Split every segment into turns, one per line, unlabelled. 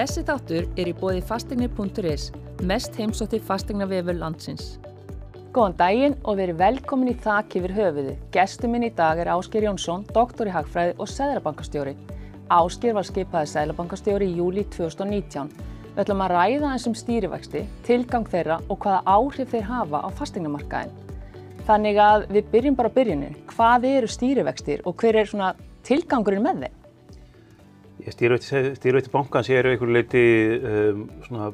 Þessi þáttur er í bóði fastegnir.is, mest heimsótti fastegnavefur landsins. Góðan daginn og verið velkomin í þakk yfir höfuðu. Gestur minn í dag er Ásker Jónsson, doktor í hagfræði og sæðrabankastjóri. Ásker var skipaði sæðrabankastjóri í júli 2019. Við ætlum að ræða eins um stýrivexti, tilgang þeirra og hvaða áhrif þeir hafa á fastegnamarkaðin. Þannig að við byrjum bara á byrjunin. Hvað eru stýrivextir og hver er tilgangurinn með þeim?
Stýrivexti bankans eru einhverju leiti um, svona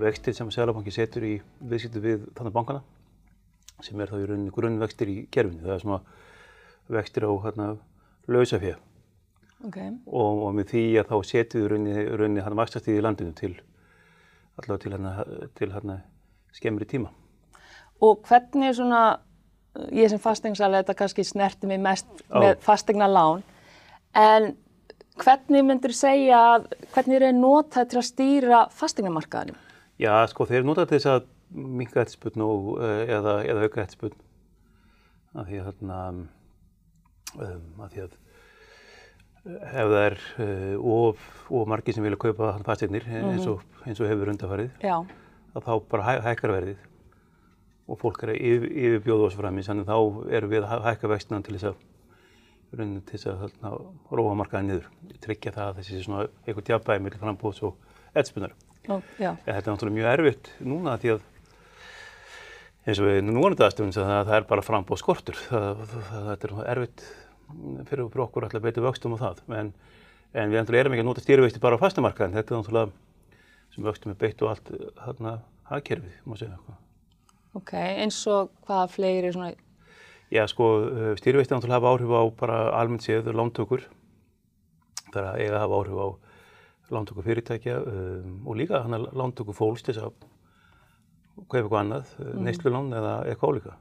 vextir sem Sælabanki setur í viðskiptu við þannig bankana sem er þá í rauninni grunnvextir í kerfinu. Það er svona vextir á hérna, lausafér
Okay.
og, og með því að þá setjum við rauninni, rauninni hann vakstastíði í landinu til allavega til hérna, til hérna skemmri tíma.
Og hvernig er svona, ég sem fastegnsæli þetta kannski snerti mig mest
Já.
með fastegna lán, en hvernig myndur segja að hvernig eru þeir notað til að stýra fastegnamarkaðanum?
Já, sko þeir nota til þess að minka eftirspunn og, eh, eða, eða auka eftirspunn af því að þarna um, af því að eh, ef það er uh, of, of margir sem vilja kaupa fasteignir eins, og, eins og hefur undarfarið
Já,
að þá bara hæ, hækkar verðið. Og fólk er að yfir, yfirbjóða oss fram í þannig þá erum við að hæ- hækka vextina til þess að rauninni til að þarna, róa markaði niður, tryggja það að þessi sé svona eitthvað djabæði með frambúðs og
já,
Ja, þetta er náttúrulega mjög erfitt núna því að eins og við nú erum þetta aðstöfum það, það er bara frambóð skortur. Þetta er erfitt fyrir, okkur alltaf betur vöxtum og það. En, en við erum ekki að nota stýrivexti bara á fastamarkaðin. Þetta er náttúrulega sem vöxtum er beitt og allt þarna hagkerfið, má segja. Sko.
ok, eins og hvaða fleiri svona,
Já, sko, stýrivexti náttúrulega hafa áhrif á bara almennt séð lántökur. Það er að eiga að hafa áhrif á lántöku fyrirtækja um, og líka hann að lántöku fólks til þess að kaupa eitthvað annað, mm. neyslulán eða eitthvað álíka.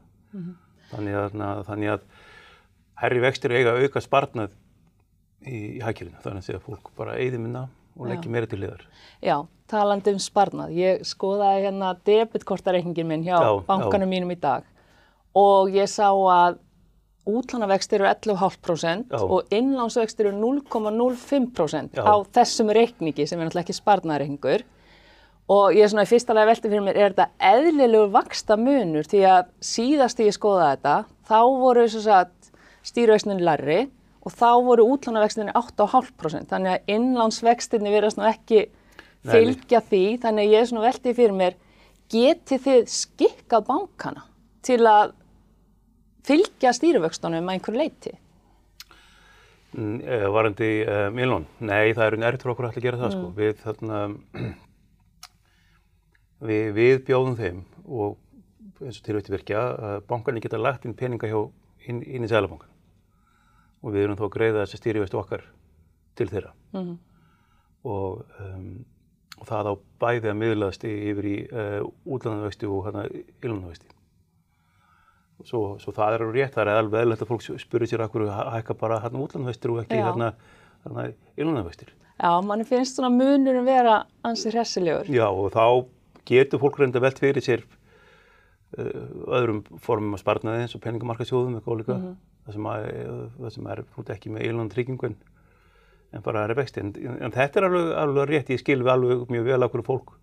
Þannig, að, þannig að herri vextir eiga að auka sparnað í, í hækjörinu. Þannig að fólk bara eyði minna og
Já.
leggja meira til liðar.
já, talandi um sparnað. Ég skoðaði hérna debitkortareikningin minn hjá
Já,
bankanum mínum í dag og ég sá að útlánavextir eru 11,5%
Já.
og innlánsvextir eru 0,05%
Já.
á þessum reikningi sem er náttúrulega ekki sparnaðarreikningur. Og ég er svona í fyrsta lega velti fyrir mér, er þetta eðlilegur vaksta munur því að síðast ég skoðaði þetta, þá voru stýruvextinni larri og þá voru útlánavextinni 8,5% þannig að innlánsvextinni verðast nú ekki fylgja því, þannig að ég er svona velti fyrir mér, getið þið skikkað bankana til að fylgja stýruvöxtunum að einhverju leiti?
Mm, eh, Varandi Milón, nei það er erfitt fyrir okkur að ætla að gera það sko. Við, þarna, við, við bjóðum þeim og eins og tilvætti virkja að bankarnir geta lagt inn peninga hjá inn, inn í Sælabankan og við erum þá að greiða þessi stýrivestu okkar til þeirra
Mhm.
og, um, og það á bæði að miðlaðast yfir í uh, útlandavexti og hérna illandavexti. Svo, svo það er alveg rétt, það er alveg eðlilegt að fólk spyrir sér akkur að hækka bara hérna útlandavextir og ekki hérna, illandavextir.
Já, manni finnst svona munurum vera ansi hressilegur.
Já og þá getur fólk reynda velt fyrir sér uh, öðrum formum að sparnaði eins og peningamarkasjóðum eitthvað líka. Það sem, að, það sem er út ekki með illandatryggingu en, bara er vexti. En, en þetta er alveg, alveg rétt, ég skil við alveg mjög vel okkur fólk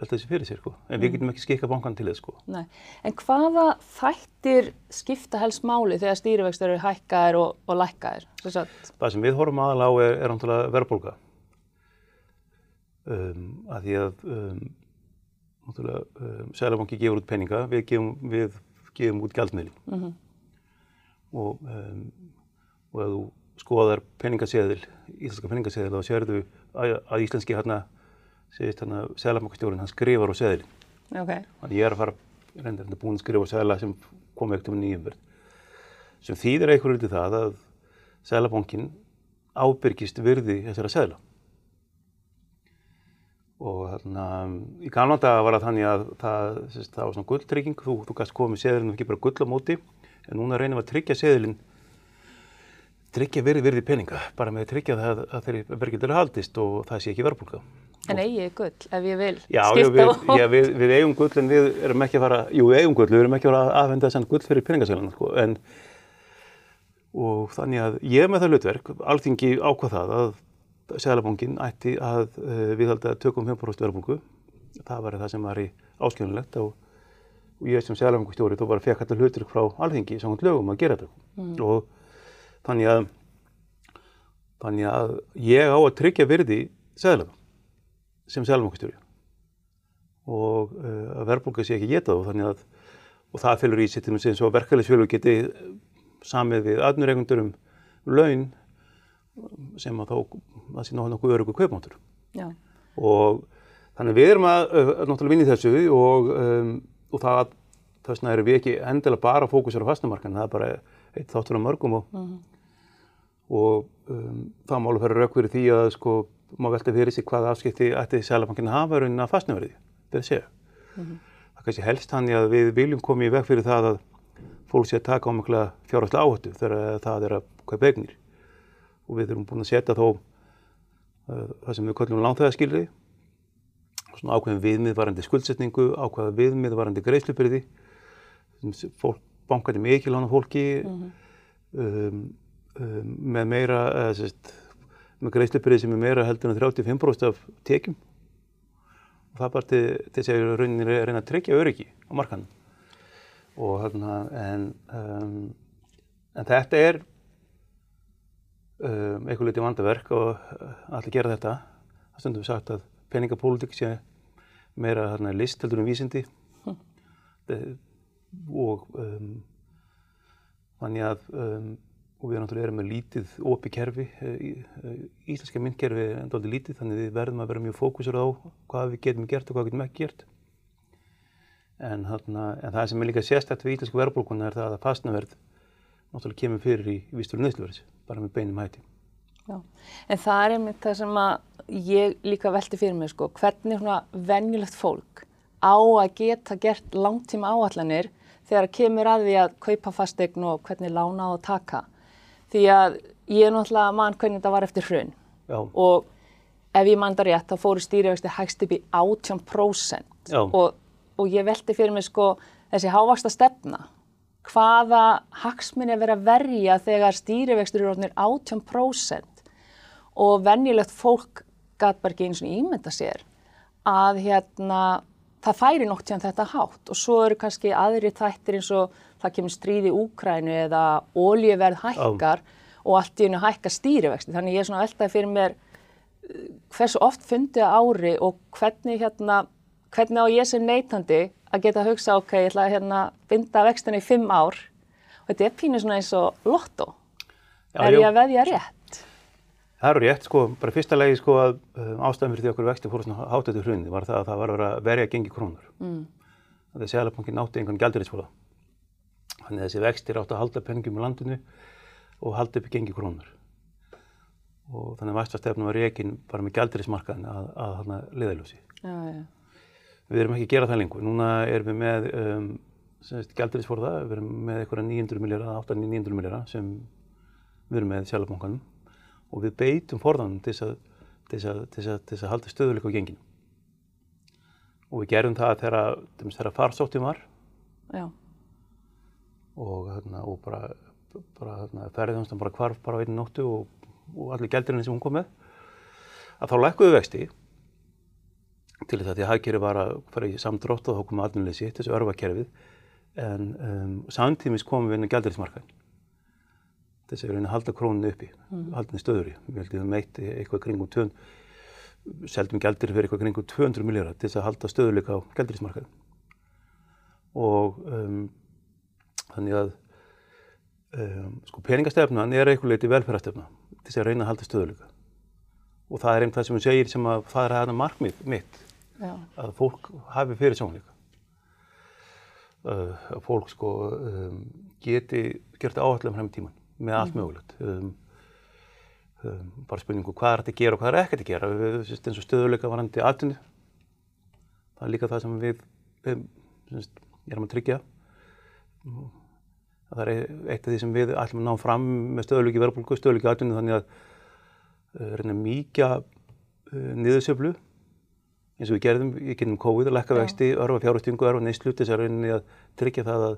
velta þessi fyrir sér sko. En við getum ekki skikka bankan til þess sko.
Nei. En hvaða þættir skipta helst máli þegar stýrivextur eru hækkaðir og, og lækkaðir?
Það sem við horfum aðalega á er, er náttúrulega verðbólga. Um, að því að um, náttúrulega um, Sælabanki gefur út peninga, við gefum, við gefum út gjaldmiðli.
Mhm.
Og, um, og ef þú skoðar peningaseðil, íslenska peningaseðil, þá sérðu að íslenski hérna, segist hérna Sælabankastjórinn, hann skrifar á seðilin.
ok,
Þannig ég er að fara, reyndar hérna búin að skrifa á seðla sem kom ekkert um nýjum verð. Sem þýðir eitthvað lítið það að Sælabankin ábyrgist virði þessara seðla. Og þarna, í gamla daga var það þannig að það, sérst, það var svona gulltrygging, þú, þú gæst komið seðilin og ekki bara gull á móti, en núna reynum við að tryggja seðilin, tryggja virði virði peninga, bara með að tryggja það að þeirri verkefnir haldist og það sé ekki verðbólka.
En eigið gull ef ég vil
Já, já
skipta
við,
á-
já við, við eigum gull en við erum ekki að fara, jú við eigum gull, við erum ekki að fara að afhenda þessan gull fyrir peningasæluna sko, en og þannig að ég með það hlutverk, alþingi ákvað það að Sæðalabongin ætti að uh, viðhalda tökum 5% verðbólgu. Það var það sem var í áskilunlegt og, og ég sem Sæðalabongustjóri þá bara fekk alltaf hlutur frá alþengi samkvæmt lögum að gera þetta. Mm. Og þannig að, þannig að ég á að tryggja virði Sæðalabong sem Sæðalabongustjóri og uh, að verðbólga sé ekki getað og þannig að og það fylgur í sér til þess að verkefælisfjölu geti samið við aðnureikundur um laun sem að þá það sé náttúrulega örugu kaupmáttur. Og þannig við erum að, að náttúrulega vinni þessu og, um, og það þess vegna erum við ekki endilega bara að fókusera á fastumarkan, það er bara eitt þáttur af mörgum og, uh -huh. og um, það málu fyrir rauk fyrir því að sko má velta fyrir sig hvað afskipti ætti Sælabankin að hafa raunin að fastnöfriði, þetta séu. Uh -huh. Það kannski helst hann í að við viljum koma í veg fyrir það að fólk sé að taka ámökla fjárhastlega áhættu þegar það er að kaupa eignir og við erum búin að setja þó uh, það sem við kallum langþæðaskilri svona ákveðin viðmiðvarandi skuldsetningu, ákveðin viðmiðvarandi greiðslupyrði fólk bankandi mikið lána fólki mm -hmm. um, um, með meira eða, sérst, með greiðslupyrði sem er meira heldur en 35% af tekjum og það er bara til þess að rauninni reyna að tryggja öryggi á markanum og hérna en, um, en þetta er um, eitthvað litið vandaverk og uh, allir gera þetta. Það stundum við sagt að peningapólitík sé meira hérna, list heldur um vísindi hm. og um, þannig að um, og við náttúrulega erum með lítið opi kerfi, uh, íslenska myndkerfi er enda aldrei lítið þannig við verðum að vera mjög fókusur á hvað við getum gert og hvað við getum ekki gert. En, þarna, en það sem er líka sérstætt við íslensku verðbólkuna er það að fastnaverð náttúrulega kemur fyrir í, vístölu nöðsluverðis, bara með beinum hætti.
Já, en það er einmitt það sem ég líka velti fyrir mig, sko, hvernig svona venjulegt fólk á að geta gert langtíma áallanir þegar kemur að því að kaupa fastegn og hvernig lána á að taka. Því að ég er náttúrulega mann hvernig þetta var eftir hrun. Já. og ef ég mann það rétt þá fóru stýrivexti hægst upp í 18% og, og ég velti fyrir mig sko þessi hávasta stefna hvaða hagsmunni er verið að verja þegar stýrivextur eru orðinir 18% og venjulegt fólk gæt bara ekki eins og ímynda sér að hérna það færi nokt sem þetta hátt. Og svo eru kannski aðri þættir eins og það kemur stríði Úkrænu eða ólíuverð hækkar oh. og allt í hennu hækkar stýrivexti þannig ég er svona veltaði fyrir mér eh, hversu oft fundið ári og hvernig hérna hvernig á ég sem neytandi að geta að hugsa, ok, ég ætla að hérna, binda vextina í fimm ár og þetta er pínu svona eins og lotto. Já, er ég að veðja rétt?
Það eru rétt, sko, bara fyrsta legi sko að um, ástæðan fyrir því okkur vexti fór svona eftir hrunni var það að það var að verja gengi krónur. Mm. Það er segalabankin nátti einhvern gældurítsfóla. Þannig að þessi vexti er átt að halda penningum í landinu og halda upp í gengi krónur. Og þannig að væstastefnum var reygin bara með gældurítsmarkaðin að, að, að liðaljósi. Já, já. Við erum ekki að gera það lengur. Núna erum við með um, gældurísforða, við erum með eitthvað 900 miljardar, 800-900 miljardar sem við erum með sjálfbánkanum og við beitum forðanum til þess að, að, að halda stöðuleika á genginu. Og við gerum það þegar farsóttum var Já. Og, hérna, og bara, bara hérna, ferðiðanstan bara kvarf bara á einu nóttu og, og allir gældurinni sem hún kom með að þá lækkuðu vexti til þess að því að hagkerfi var að fara í samdrótt og þá komum aðnuleysi, þessu örfakerfið en um, samtímis komum við inn á gældurismarkaðin þess að við reyna að halda króninu uppi mm. haldinni stöður í, við heldum við meitt eitthvað kringum tön, seldum gældur fyrir eitthvað kringum 200 miljardar til þess að halda stöðuleika á gældurismarkaðin og um, þannig að um, sko peningastefnan er eitthvað leiti velferðarstefna til þess að reyna að halda stöðuleika og það er einn það sem hún segir sem að það er að markmið mitt Já. að fólk hafi fyrir sjónleika uh, að fólk sko um, geti gert áhættilega frem í tíman með allt mm. mögulegt. Um, um, bara spurningu hvað er þetta að gera og hvað er ekkert að gera? Við, eins og stöðuleika varandi aðtunni það er líka það sem við, við syns, erum að tryggja það er eitt af því sem við ætlum að ná fram með stöðuleiki verðbólku, stöðuleiki aðtunni þannig að uh, reyna mikið uh, niðursöflu eins og við gerðum í kynum COVID að lekka vexti, örfa fjárhustingu, örfa neyslu til þess að rauninni að tryggja það að,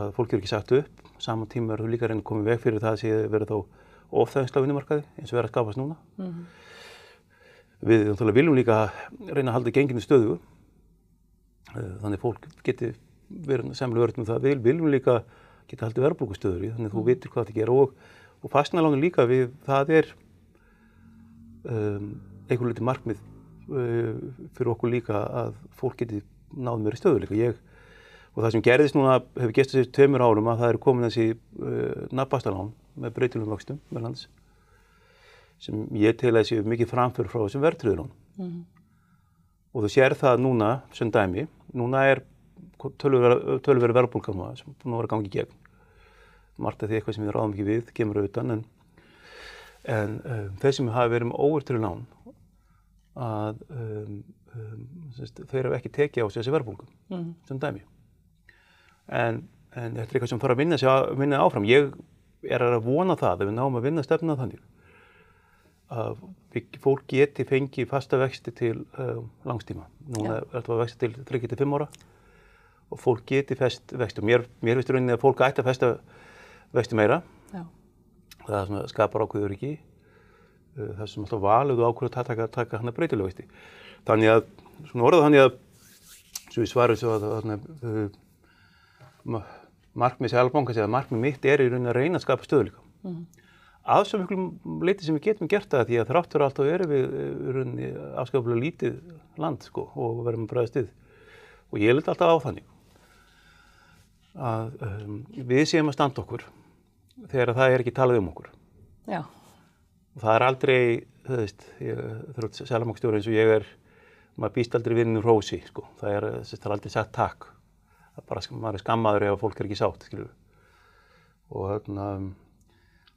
að fólk eru ekki sagt upp. Saman tíma eru líka reyni að koma veg fyrir það að sé verið þá ofþæginsla vinnumarkaði eins og er að skapast núna. Við náttúrulega viljum líka reyna að halda genginu stöðu þannig fólk geti verið semlega verið með það. Við viljum líka geta haldið verðbólkustöður í þannig að þú vitir hvað þetta gera og, og fastnalánum líka við það er um, einhvern veit markmið uh, fyrir okkur líka að fólk geti náð mér í stöðu líka. Ég, og það sem gerðist núna hefur gestið sér tveimur árum að það eru komin þessi uh, nafnbastalán með breytilum vöxtum með lands sem ég tel að séu mikið framför frá þessum verðtriðurón. Mm -hmm. Og þú sér það núna, sem dæmi, núna er tölverið verðbólkama sem búin að vera gangi í gegn. Margt af því eitthvað sem við ráðum ekki við, kemur auðvitað, en, en um, þeir sem hafa verið með óvertriðu lán, að um, um, sérst, þeir hafa ekki tekið á sig þessi verðbólkum, mm -hmm. sem dæmi. En, en þetta er eitthvað sem fara að vinna, sig, vinna áfram. Ég er að vona það að við náum að vinna stefna þannig að fólk geti fengið fasta vexti til uh, langstíma. Núna er þetta vexti til 3-5 ára og fólk geti fest vexti. Mér, mér finnst rauninni að fólk ætti að festa vexti meira. Já. Það skapar ákveður ekki. Uh, það sem alltaf valuðu ákveður að taka, taka hann að breytilega vexti. Þannig að, svona orðað þannig að, svo ég svarur svo að, að uh, markmið sér albanka segja að markmið mitt er í rauninni að reyna að skapa stöðuleika. Mm -hmm að svo miklu leiti sem við getum gert það því að þráttur alltaf eru við afskaplega lítið land sko, og verðum að bræða stið og ég liti alltaf á þannig að um, við séum að standa okkur þegar það er ekki talað um okkur Já. og það er aldrei þú veist, þrjótt seljamákstjóri eins og ég er maður býst aldrei vinnur rósi sko. það er, það er aldrei sagt takk bara, maður er skammaður ef fólk er ekki sátt skilur. og hérna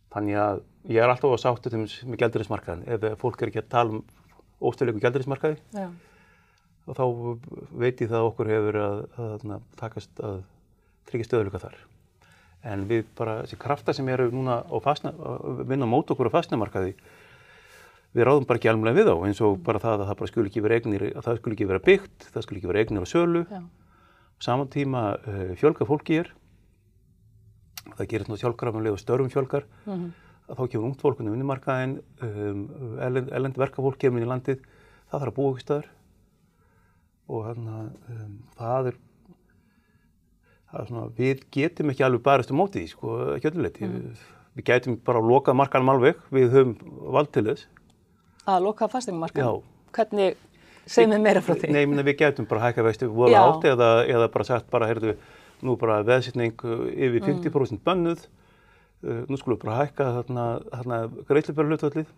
Þannig að ég er alltaf á sáttu til með gældurismarkaðin. Ef fólk er ekki að tala um óstöðleiku gældurismarkaði, þá veit ég það að okkur hefur að, að, að takast að tryggja stöðuleika þar. En við bara, þessi krafta sem eru núna fastna, að vinna mót okkur á fastnamarkaði, við ráðum bara ekki alveg við á, eins og bara það að það bara skul ekki vera eignir, að það skul ekki vera byggt, það skul ekki vera eignir á sölu. Já. Saman tíma uh, fjölga fólki er það gerir svona sjálfkrafanlega störfum fjölgar mm -hmm. þá kemur ungt fólk undir vinnumarkaðin um, ellend, ellend verkafólk kemur inn í landið það þarf að búa ykkur stöður og þannig að um, það er svona, við getum ekki alveg barast um mótið sko, ekki ölluleiti mm við getum bara að loka markanum alveg við höfum vald til þess
að loka fastingumarkan? Hvernig segjum við meira frá því?
Nei, minna, við getum bara hækka veistu vola átt eða, eða bara sagt bara, heyrðu nú bara veðsýtning uh, yfir 50% mm. bönnuð, uh, nú skulum við bara hækka þarna, þarna greiðlipöru hlutvöldið,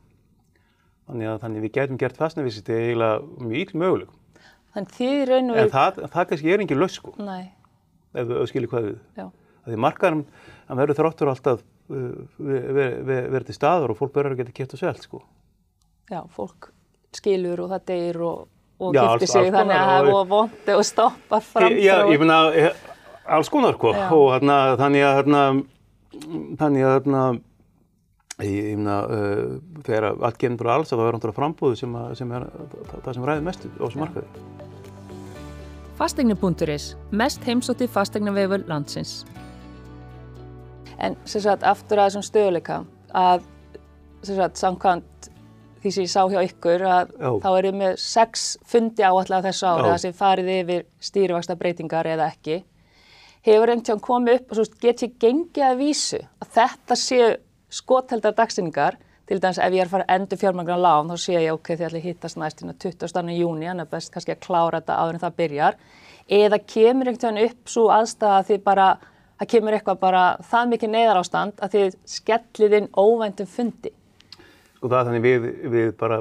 þannig að þannig við getum gert til eiginlega mjög íll möguleg.
Þannig þið raun og...
En það, það kannski er engin laus sko, Nei. Ef við skiljum hvað við. Já. Því markaðum, það verður þráttur alltaf uh, verið ver, ver til staður og fólk verður að geta kæft og selt sko.
Já, fólk skilur og það deyir og, og giftir sig þannig að það er vondt og stoppa fram.
Já, ég finna alls konar sko og hérna þannig að hérna þannig að hérna ég finna uh, þegar allt bara alls að það er náttúrulega frambúðu sem, að, sem er það sem ræði mest á þessum markaði.
Fastegni.is mest heimsótti fastegnavefur landsins. En sem sagt aftur að þessum stöðuleika að sem sagt samkvæmt því sem ég sá hjá ykkur að Já. þá erum við sex fundi áallega þessu ári það sem farið yfir stýrivaksta breytingar eða ekki hefur einhvern tíðan komið upp og svo get ég gengið að vísu að þetta séu skotheldar dagsinningar til dæmis ef ég er að fara að endur fjármangna lán þá sé ég ok, þið ætli hittast næst á 20. júni, það er best kannski að klára þetta áður en það byrjar eða kemur einhvern tíðan upp svo aðstæða að þið bara, það kemur eitthvað bara það mikið neyðar ástand að þið skellið inn óvæntum fundi
Sko það er þannig við, við bara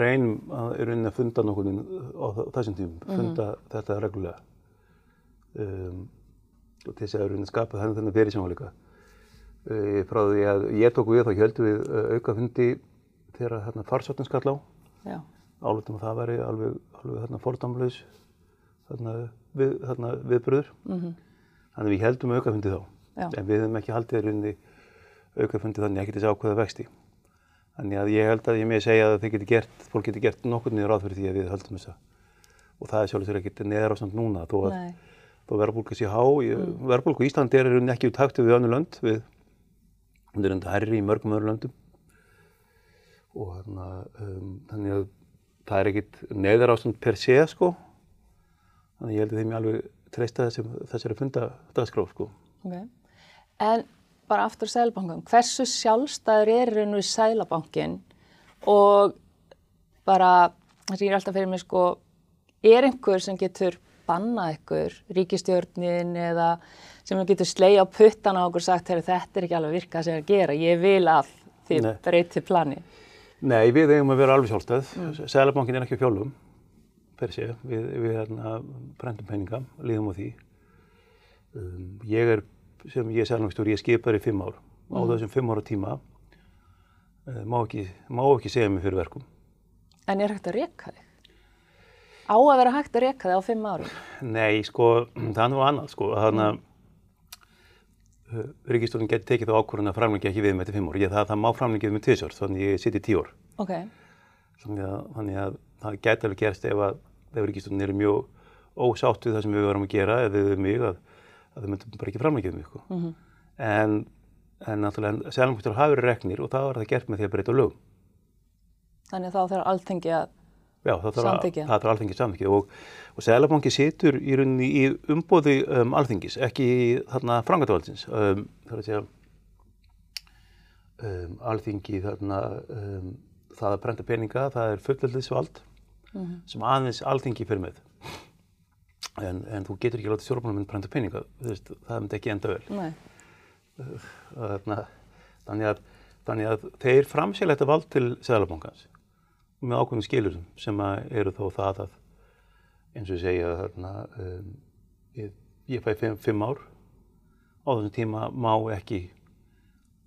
reynum að, að funda nokkur á þessum tímum, funda mm -hmm. þetta reglulega um, til þess að raunin skapa þannig þannig fyrir sjónleika. Uh, frá því að ég tók við þá höldum við uh, auka fundi þegar þarna farsóttin skall á. Álutum að það væri alveg, alveg þarna fordamlaus þarna, við, þarna viðbröður. Mm -hmm. Þannig við heldum auka fundi þá. Já. En við hefum ekki haldið rauninni auka fundi þannig ekki til þess aðkvæða vexti. Þannig að ég held að ég með segja að þið geti gert, fólk geti gert nokkur niður ráð fyrir því að við höldum þessa. Og það er sjálfsögur ekkert neðar ástand núna þó að verðbólka sé há. Mm. Verðbólka í Íslandi er ekki út hægt við önnu lönd við Hún er enda herri í mörgum öðru löndum og þarna, um, þannig að það er ekkit neðar ástand per sé sko. Þannig ég held að þeim ég alveg treysta þessari funda dagskrá sko.
Okay. En bara aftur Sælabankan, hversu sjálfstæður er raun og í Sælabankin og bara, að ég er alltaf fyrir mig sko, er einhver sem getur bannað ykkur, ríkistjórnin eða sem getur sleið á puttana á okkur sagt, þetta er ekki alveg virkað sem ég er að gera, ég vil að þið breyti plani.
Nei, við eigum að vera alveg sjálfstæð. Mm. Sælabankin er ekki fjólum, per sé. Við, við hérna, brendum peninga, líðum á því. Um, ég er, sem ég er sælabankstjóri, ég skipar í fimm ár. Mm. Á þessum fimm ára tíma uh, má, ekki, má ekki segja mig fyrir verkum.
En er hægt að reyka þig? Á að vera hægt að reyka þig á fimm árum?
Nei, sko, það er nú annað, sko. Þannig að mm. Ríkistofnun geti tekið þá ákvörðun að framlengja ekki við með þetta fimm ár. Ég, það, það má framlengja við með tísjórn, þannig ég siti tíu ár.
Okay.
Þannig, að, þannig að það geti alveg gerst ef að ef ríkistofnun eru mjög ósátt við það sem við varum að gera eða við mig að, að þau myndum bara ekki framlengja við. Sko. Mm -hmm. En, en náttúrulega selangmjöktur hafa verið reknir og það var það gert með því að breyta lögum.
Þannig að þá þarf alltingi að
Já, það þarf alþengis samþykja og, og Sælabanki situr í rauninni í umbóði um, alþengis, ekki þarna frangatvaldsins. Um, það er að segja um, alþengi þarna, um, það að brenda peninga, það er fullveldisvald mm -hmm. sem aðeins alþengi fyrir með. En, en þú getur ekki látið stjórnmálum brenda peninga, veist, það myndi ekki enda vel. Þarna, þannig, að, þannig að þeir framsélegt að vald til Sælabankans með ákveðum skilurum sem eru þó það að eins og ég segja þarna um, ég, ég fæ fimm, fimm ár. Á þessum tíma má ekki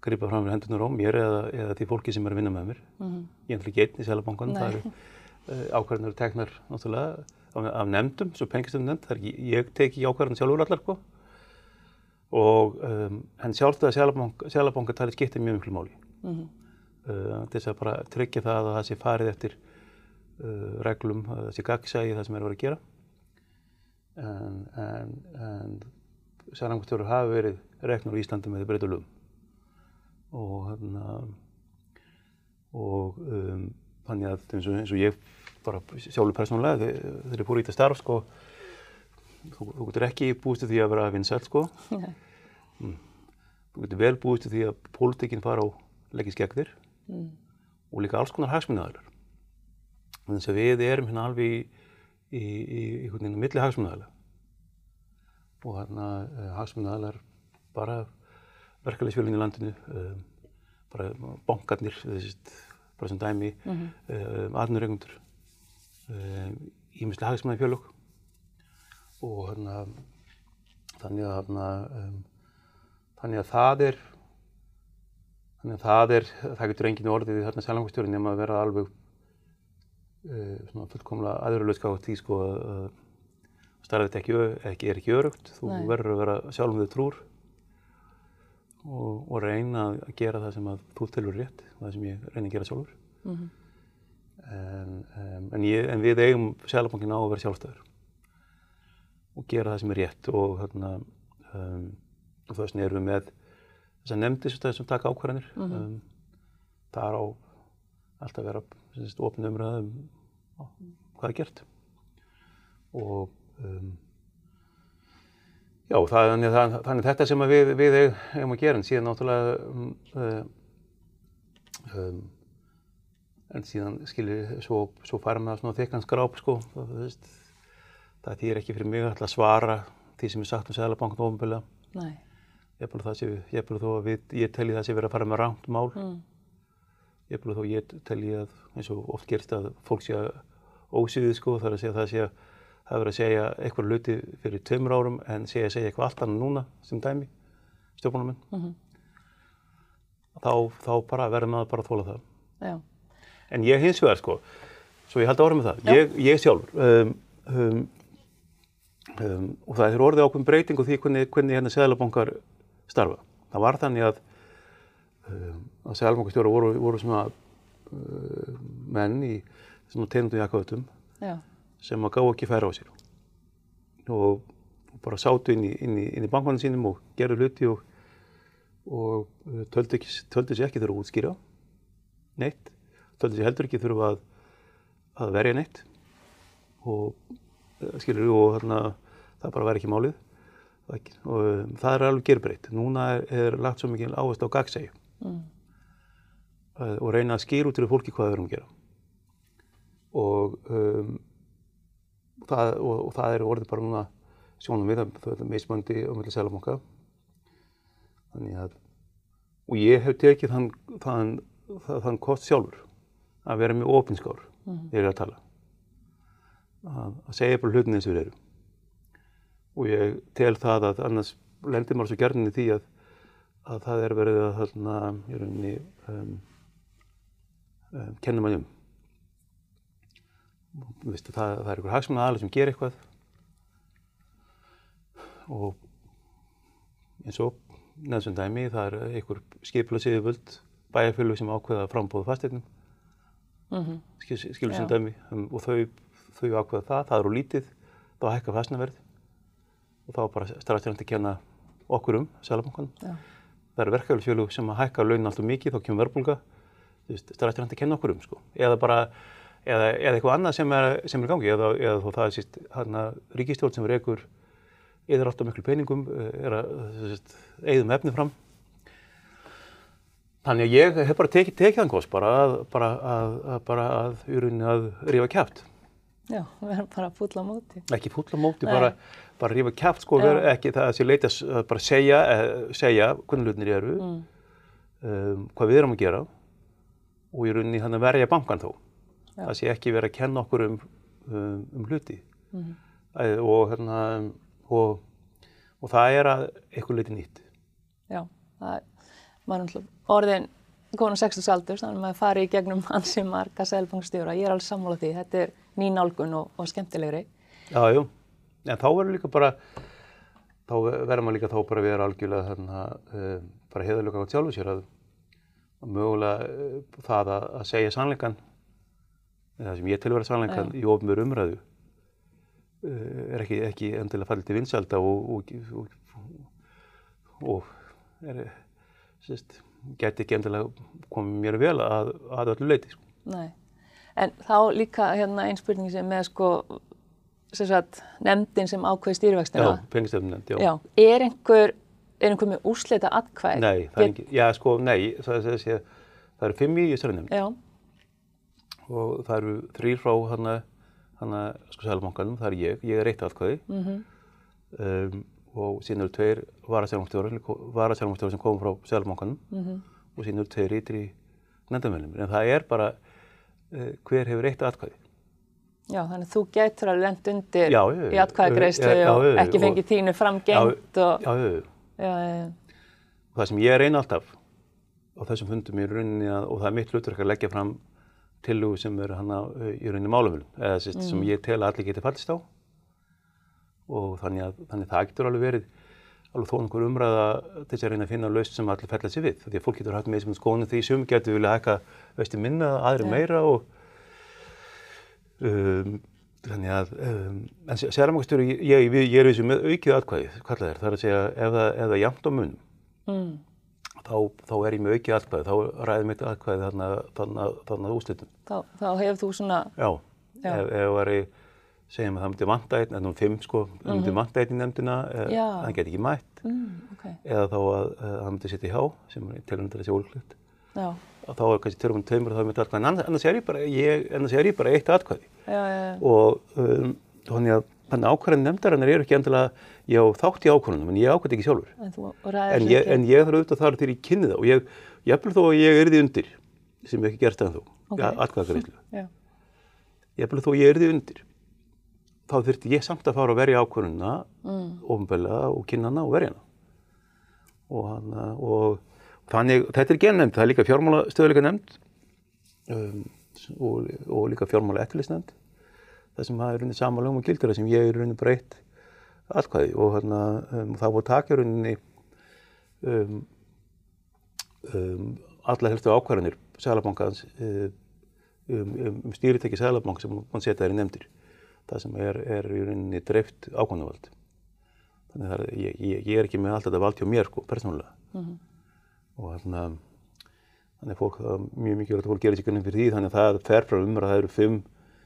gripa fram með hendunar á mér eða, eða því fólki sem er að vinna með mér. Mm -hmm. ég er náttúrulega ekki einn í Sælabankan það eru uh, ákveðinur teknar náttúrulega af, af nefndum, svo pengistum nefnd er ekki, ég teki ákveðin sjálfur allar sko. og um, henn sjálfstæða Sælabanka talir skiptið mjög miklu máli. Mm -hmm uh, til þess að bara tryggja það að það sé farið eftir uh, reglum, að það sé gaggsægi það sem er vera að gera. En, en, en sælangastjóður hafi verið reknur í Íslandi með breytulum og hérna og um, þannig að eins og, eins og ég bara sjálfur persónulega þegar ég fór í þetta starf sko þú, þú getur ekki búist því að vera vinsælt sko mm. þú getur vel búist því að pólitikinn fara á leggis gegn þér mm. og líka alls konar hagsmunnaðalar. Þannig að við erum hérna alveg í, í, í veginn á milli hagsmunnaðala og hérna uh, hagsmunnaðalar bara verkefæliðsfjölinn í landinu, uh, bara bankarnir, þessist, bara sem dæmi, mm -hmm. uh, aðnurregundur, ímislega hagsmunnaði fjölug og hérna þannig að, hérna, um, þannig að það er Þannig að það er, það getur engin orðið í þarna selangustjórn nema að vera alveg uh, svona fullkomlega aðurlöðská því sko að starfið þetta ekki, ekki, er ekki örugt. Þú Nei. verður að vera sjálfum þau trúr og, og reyna að gera það sem að þú tilur rétt, það sem ég reyna að gera sjálfur. Mm -hmm. en, um, en, ég, en við eigum selabankin á að vera sjálfstæður og gera það sem er rétt og, þarna, um, þess vegna erum við með þess að nefndi sem taka ákvarðanir. Mm -hmm. um, það er á alltaf að vera ofn umræðum hvað er gert. Og um, já, það, þannig, það, þannig þetta sem við, við hefum að gera en síðan náttúrulega um, um, en síðan skilir svo, svo fara með svona þekkan skráp sko. það, það þýr ekki fyrir mig að svara því sem er sagt um Sælabankan ofinbilla. Nei ég er bara þó að við, ég telji það sem verið að fara með rámt mál mm. ég er bara þó að ég telji að eins og oft gerst að fólk sé að ósýðið sko þar að segja það sé að það verið að segja eitthvað luti fyrir tveimur árum en segja að segja eitthvað allt annað núna sem dæmi, stjórnmálamenn mm -hmm. þá, þá bara verður maður bara að þóla það Já. en ég hins vegar sko svo ég held að orða með það, ég, ég sjálfur um, um, um, og það er orðið ákveðin breyting og því hvernig, hvernig hérna seglabankar starfa. Það var þannig að, um, að selmokastjóra voru, voru svona uh, menn í svona tegundum jakkaðutum sem að gá ekki færa á sér. Og, og bara sátu inn í, inn í, inn í bankvæðin sínum og gerðu hluti og, og uh, töldu, ekki, töldu sér ekki þurfa að útskýra neitt, töldu sér heldur ekki þurfa að, að verja neitt. Og uh, skilur og þarna það bara væri ekki málið og, um, það er alveg gerbreytt. Núna er, er lagt svo mikið áherslu á gagsægi mm. og reyna að skýra út til fólki hvað við erum að gera og, um, það, og, og það er orðið bara núna sjónum við, það er meðsmöndi og meðlega selamonga þannig að og ég hef tekið þann, þann, þann, þann kost sjálfur að vera með ofinskár mm. þegar ég er að tala að, að segja bara hlutin eins og við erum og ég tel það að annars lendir maður svo gerðinni því að, að það er verið að þarna í rauninni um, um, kenna maður um. Vistu, það, það er einhver hagsmann aðalega sem ger eitthvað. Og eins og neðsum dæmi það er einhver skipla siðvöld bæjarfjölu sem ákveða frambóðu fastegnum mm -hmm. skipla sem dæmi. Um, og þau, þau ákveða það, það eru lítið. Þá hækkar fastnaverð og þá bara að kenna okkur um selabankan það eru verkefælusfjölu sem að hækka launin alltaf mikið þá kemur verbulga er að kenna okkur um sko. eða bara eða, eða eitthvað annað sem er, sem er gangi eða, eða þó það er síst ríkistjórn sem er einhver eða alltaf miklu peningum, eh, er að eigðum efni fram. Þannig að ég hef bara tekið, tekið þann kost bara að, bara að, að, bara að, að rífa kæft.
Já, vera bara fúll á móti.
Ekki á móti, bara, bara rífa kæft, sko, vera ekki það að sé leita að bara segja, eh, segja hvernig hlutinir eru, mm. um, hvað við erum að gera og í rauninni þannig að verja bankan þó. Já. Það sé ekki verið að kenna okkur um, um, um hluti. Mm. Og hérna, og, og það er að eitthvað litið nýtt.
Já, það er, maður er orðin konar 60 aldur, þannig að maður fari í gegnum hansi marga selfangstjóra. Ég er alveg sammálað því, þetta er ný nálgun og, og skemmtilegri.
Já, jú, en þá verður líka bara, þá verður maður líka þá bara að vera algjörlega þarna, uh, bara heðalega átt sjálfu sér að mögulega uh, það að, að segja sannleikan, það sem ég til að vera sannleikan í ofnmjör umræðu, Eh, er ekki, ekki endilega fallið til vinsalda og, og, og, og er, sérst, geti ekki endilega komið mér vel að, að öllu leiti. Sko.
Nei, en þá líka hérna einn spurning sem með sko sagt, nefndin sem ákveði stýrivextina.
Já, pengistöfnumnefnd, já.
já. Er einhver, er einhver með úsleita atkvæð?
Nei, það er ekki, já sko, nei, það, það, það, það eru fimm í þessari nefnd. Já. Og það eru þrýr frá þannig að sko Sælubankanum, það er ég, ég er eitt aðkvæði mm -hmm. um, og síðan eru tveir varasælumstjóður sem komum frá Sælubankanum mm -hmm. og síðan eru tveir ytri nefndamönnum, en það er bara uh, hver hefur eitt aðkvæði.
Já, þannig að þú getur að lenda undir já, ég, í atkvæðagreyslu og ekki fengið tínu framgengt og...
Já, já, já. Það sem ég reyna alltaf á þessum fundum í rauninni að, og það er mitt hlutverk að leggja fram tillugu sem er hann í rauninni málumölum eða sérst, mm. sem ég tel að allir geti fallist á og þannig að þannig það getur alveg verið alveg þó einhver umræða til þess að reyna að finna laust sem allir fellast sér við því að fólk getur haft með sem skoðinu því sem getur vilja hækka veistu minna, aðri meira og um, þannig að um, en sérmangstjóri, ég, ég, ég er þessu með aukið atkvæði, hvað er, það að segja ef það er jæmt á mun mm þá, þá er ég með aukið atkvæði, þá ræðum ég atkvæði þarna, þarna úslitum.
Þá, þá hefur þú svona...
Já, Já. ef það var ég, segjum að það myndi vanta einn, en um fimm sko, það mm -hmm. myndi vanta einn í nefndina, það get ekki mætt, mm, okay. eða þá að það myndi sitta í hjá, sem er tilhundar þessi ólklut. Já. Þá er kannski törfum tveimur þá er mitt atkvæði, en annars er ég bara, ég, er ég bara eitt atkvæði. Já, já, já. Og um, þannig að ákvarðan nefndarinnar eru ekki endilega, já þátt í ákvarðanum en ég ákvarði ekki sjálfur.
En,
en, ég, en ég þarf auðvitað þar til ég kynni það og ég, ég eftir þó að ég erði undir, sem ég ekki gerst ennþá, okay. atkvæðakarreyslu. Ég eftir þó að ég erði undir, þá þurfti ég samt að fara að verja ákvarðanuna, mm. ofinbæla og kynnana og verjana. Og, hana, og þannig, þetta er gennemnd, það er líka fjármála stöðuleika nefnd um, og, og líka fjármála eftirlisnefnd það sem það er rauninni sama lögum og gildara sem ég er rauninni breytt allkvæði og hérna, um, það voru takja rauninni um, um, alla helstu ákvarðanir Sælabankans um, um, um stýritekki Sælabank sem mann setja þær í nefndir það sem er, er í rauninni dreift ákvæðanvald þannig að ég, ég, ég er ekki með allt þetta vald hjá mér sko, persónulega. Mm -hmm. Og þarna, þannig fólk, það er mjög mikilvægt að fólk gerir sér grunninn fyrir því, þannig að það fer frá umræð, það eru fimm,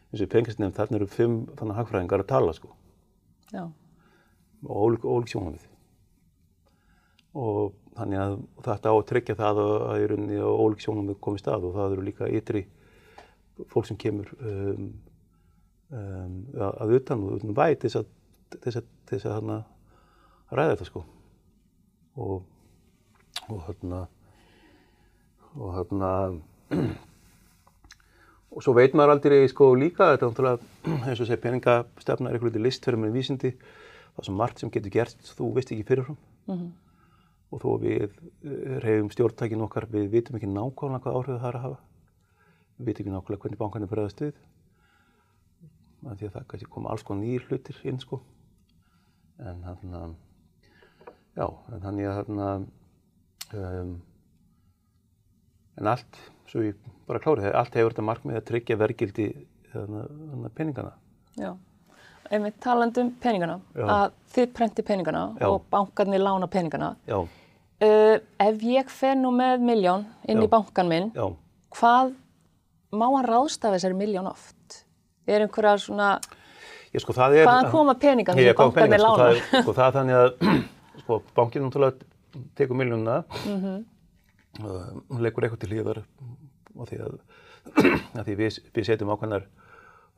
eins og pengasnefn, þarna eru fimm þannig hagfræðingar að tala sko.
Já.
Og ólík, ólík sjónamið. Og þannig að þetta á að tryggja það að, að í rauninni að ólík sjónamið komið stað og það eru líka ytri fólk sem kemur um, um, að utan og utan væt til þess að, að, að, að ræða þetta sko. Og og hérna og hérna og svo veit maður aldrei sko líka þetta er náttúrulega eins og segja peningastefna er eitthvað litið list fyrir með vísindi. Það er svo margt sem getur gert þú veist ekki fyrirfram. Mm -hmm. og þó við eh, reyðum stjórntækin okkar við vitum ekki nákvæmlega hvað áhrif það er að hafa. Við vitum ekki nákvæmlega hvernig bankarnir bregðast við. Því að það kannski koma alls konar nýjir hlutir inn sko. En hann að já, ég að Um, en allt, svo ég bara klári það, allt hefur þetta markmið að tryggja vergildi þannig að peningana.
Já, einmitt talandum peningana, Já. að þið prenti peningana Já. og bankarnir lána peningana. Já. Uh, ef ég fer nú með miljón inn í bankan minn, hvað má hann ráðstafa þessari miljón oft? Er einhverja svona,
ég, sko, er,
hvaðan koma peningan því bankarnir
sko, lána? Sko, sko, það er þannig að sko, bankinn náttúrulega tekur miljónuna mm -hmm. uh, leggur eitthvað til hlýðar og því að, að því við, við setjum ákveðnar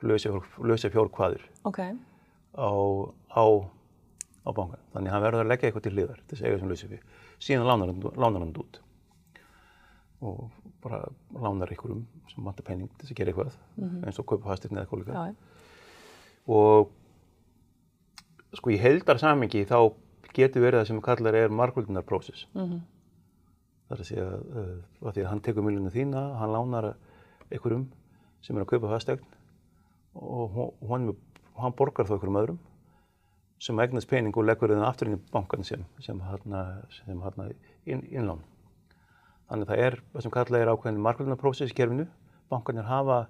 lausa fjórkvaðir
okay.
á, á, á bankan þannig að hann verður að leggja eitthvað til hlýðar til þess að eiga sem lausa fyrir síðan lánar hann út og bara lánar einhverjum sem vantar penning til þess að gera eitthvað mm -hmm. eins og kaupa fastirni eða eitthvað líka og sko í heldar samengi þá getur verið það sem kallar er markvöldunarprósess. Mm -hmm. Það er að segja uh, að því að hann tekur miljónu þína, hann lánar einhverjum sem er að kaupa fastegn og hann, hann borgar þá einhverjum öðrum sem eignast pening og leggur það aftur inn í bankan sem, sem hann inn, innlán. Þannig að það er, það sem kallar er ákveðin markvöldunarprósess í kerfinu. Bankanir hafa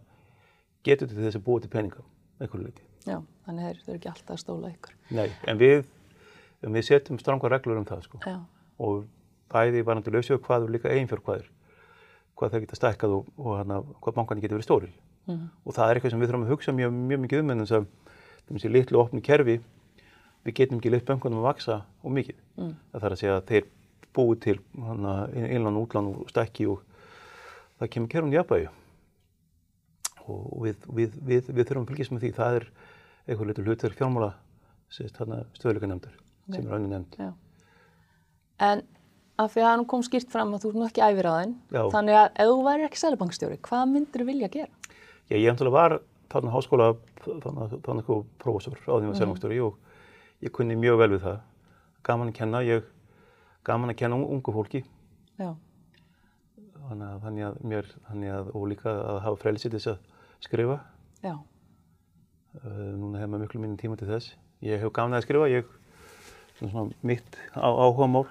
getur til þess að búa til peninga, einhverju leiti.
Já, þannig að þeir eru ekki alltaf að stóla ykkur.
Nei, en við en við setjum stranga reglur um það sko. og bæði varandi lausjög hvaður líka eiginfjörg hvað það geta stækkað og, og hana, hvað bankarnir geta verið stóril mm. og það er eitthvað sem við þurfum að hugsa mjög, mjög mikið um en þess að þessi litlu opni kerfi við getum ekki leitt bankunum að vaksa og mikið. Mm. það þarf að segja að þeir búið til innlán og útlán og stækki og það kemur kerfum í jafnvægi. Og við, við, við, við þurfum að fylgjast með því. Það er eitthvað litur hlutverk fjármála stöðleika nefndar sem er önnu nefnd.
En af því að hann kom skýrt fram að þú er nú ekki æfir á þenn, þannig að ef þú væri ekki sælubankstjóri, hvað myndir þú vilja gera?
Já, ég ætla að var þarna háskóla, þarna eitthvað prófessor á því að vera sælubankstjóri og ég kunni mjög vel við það. Gaman að kenna, ég gaman að kenna ungu fólki. Já. Þannig að, þannig að mér, þannig að, og líka að hafa frelsið þess að skrifa. Já. Uh, núna hefur maður miklu minni tíma til þess. Ég hef gaman að skrifa, ég svona mitt áhuga mál.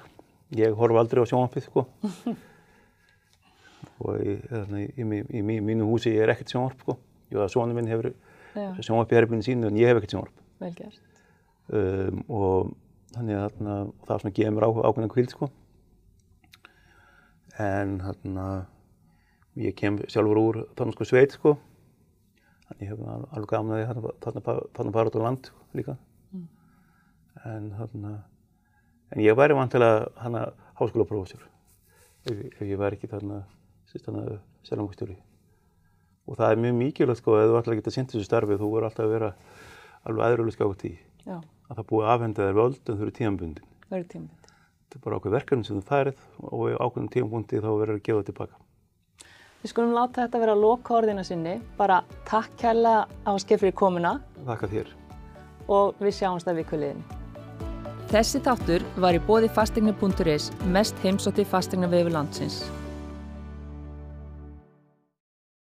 Ég horf aldrei á sjónvarpið sko. og í, þarna, í, í, í mínu húsi er ekkert sjónvarp sko. Jú að sónu minn hefur sjónvarp í herrbyrjun sínu en ég hef ekkert sjónvarp.
Vel gert.
Um, og þannig að þarna, það svona gefur mér ákveðna kvild sko. En þarna, ég kem sjálfur úr þarna sko sveit sko. Þannig ég hef alveg gamnaði þarna bara út á land líka en, hana, en ég væri vantilega hana háskólaprófessor ef, ef ég væri ekki þarna selangustjóri og það er mjög mikilvægt sko að þú ætla að geta sýnt þessu starfi þú verður alltaf að vera alveg aðröðlega skátt í Já. að það búið aðfenda þér völd en þau eru tímanbundin
það eru tímanbundin
þetta er bara ákveð verkefni sem þú færið og ákveðin tímanbundi þá verður að gefa það tilbaka.
Við skulum láta þetta vera að loka orðina sinni. Bara takk kærlega á skeffri komuna.
Takk að þér.
Og við sjáumst að við kvöliðinni Þessi þáttur var í bóði fastegna.is mest heimsótti fastegna vefu landsins.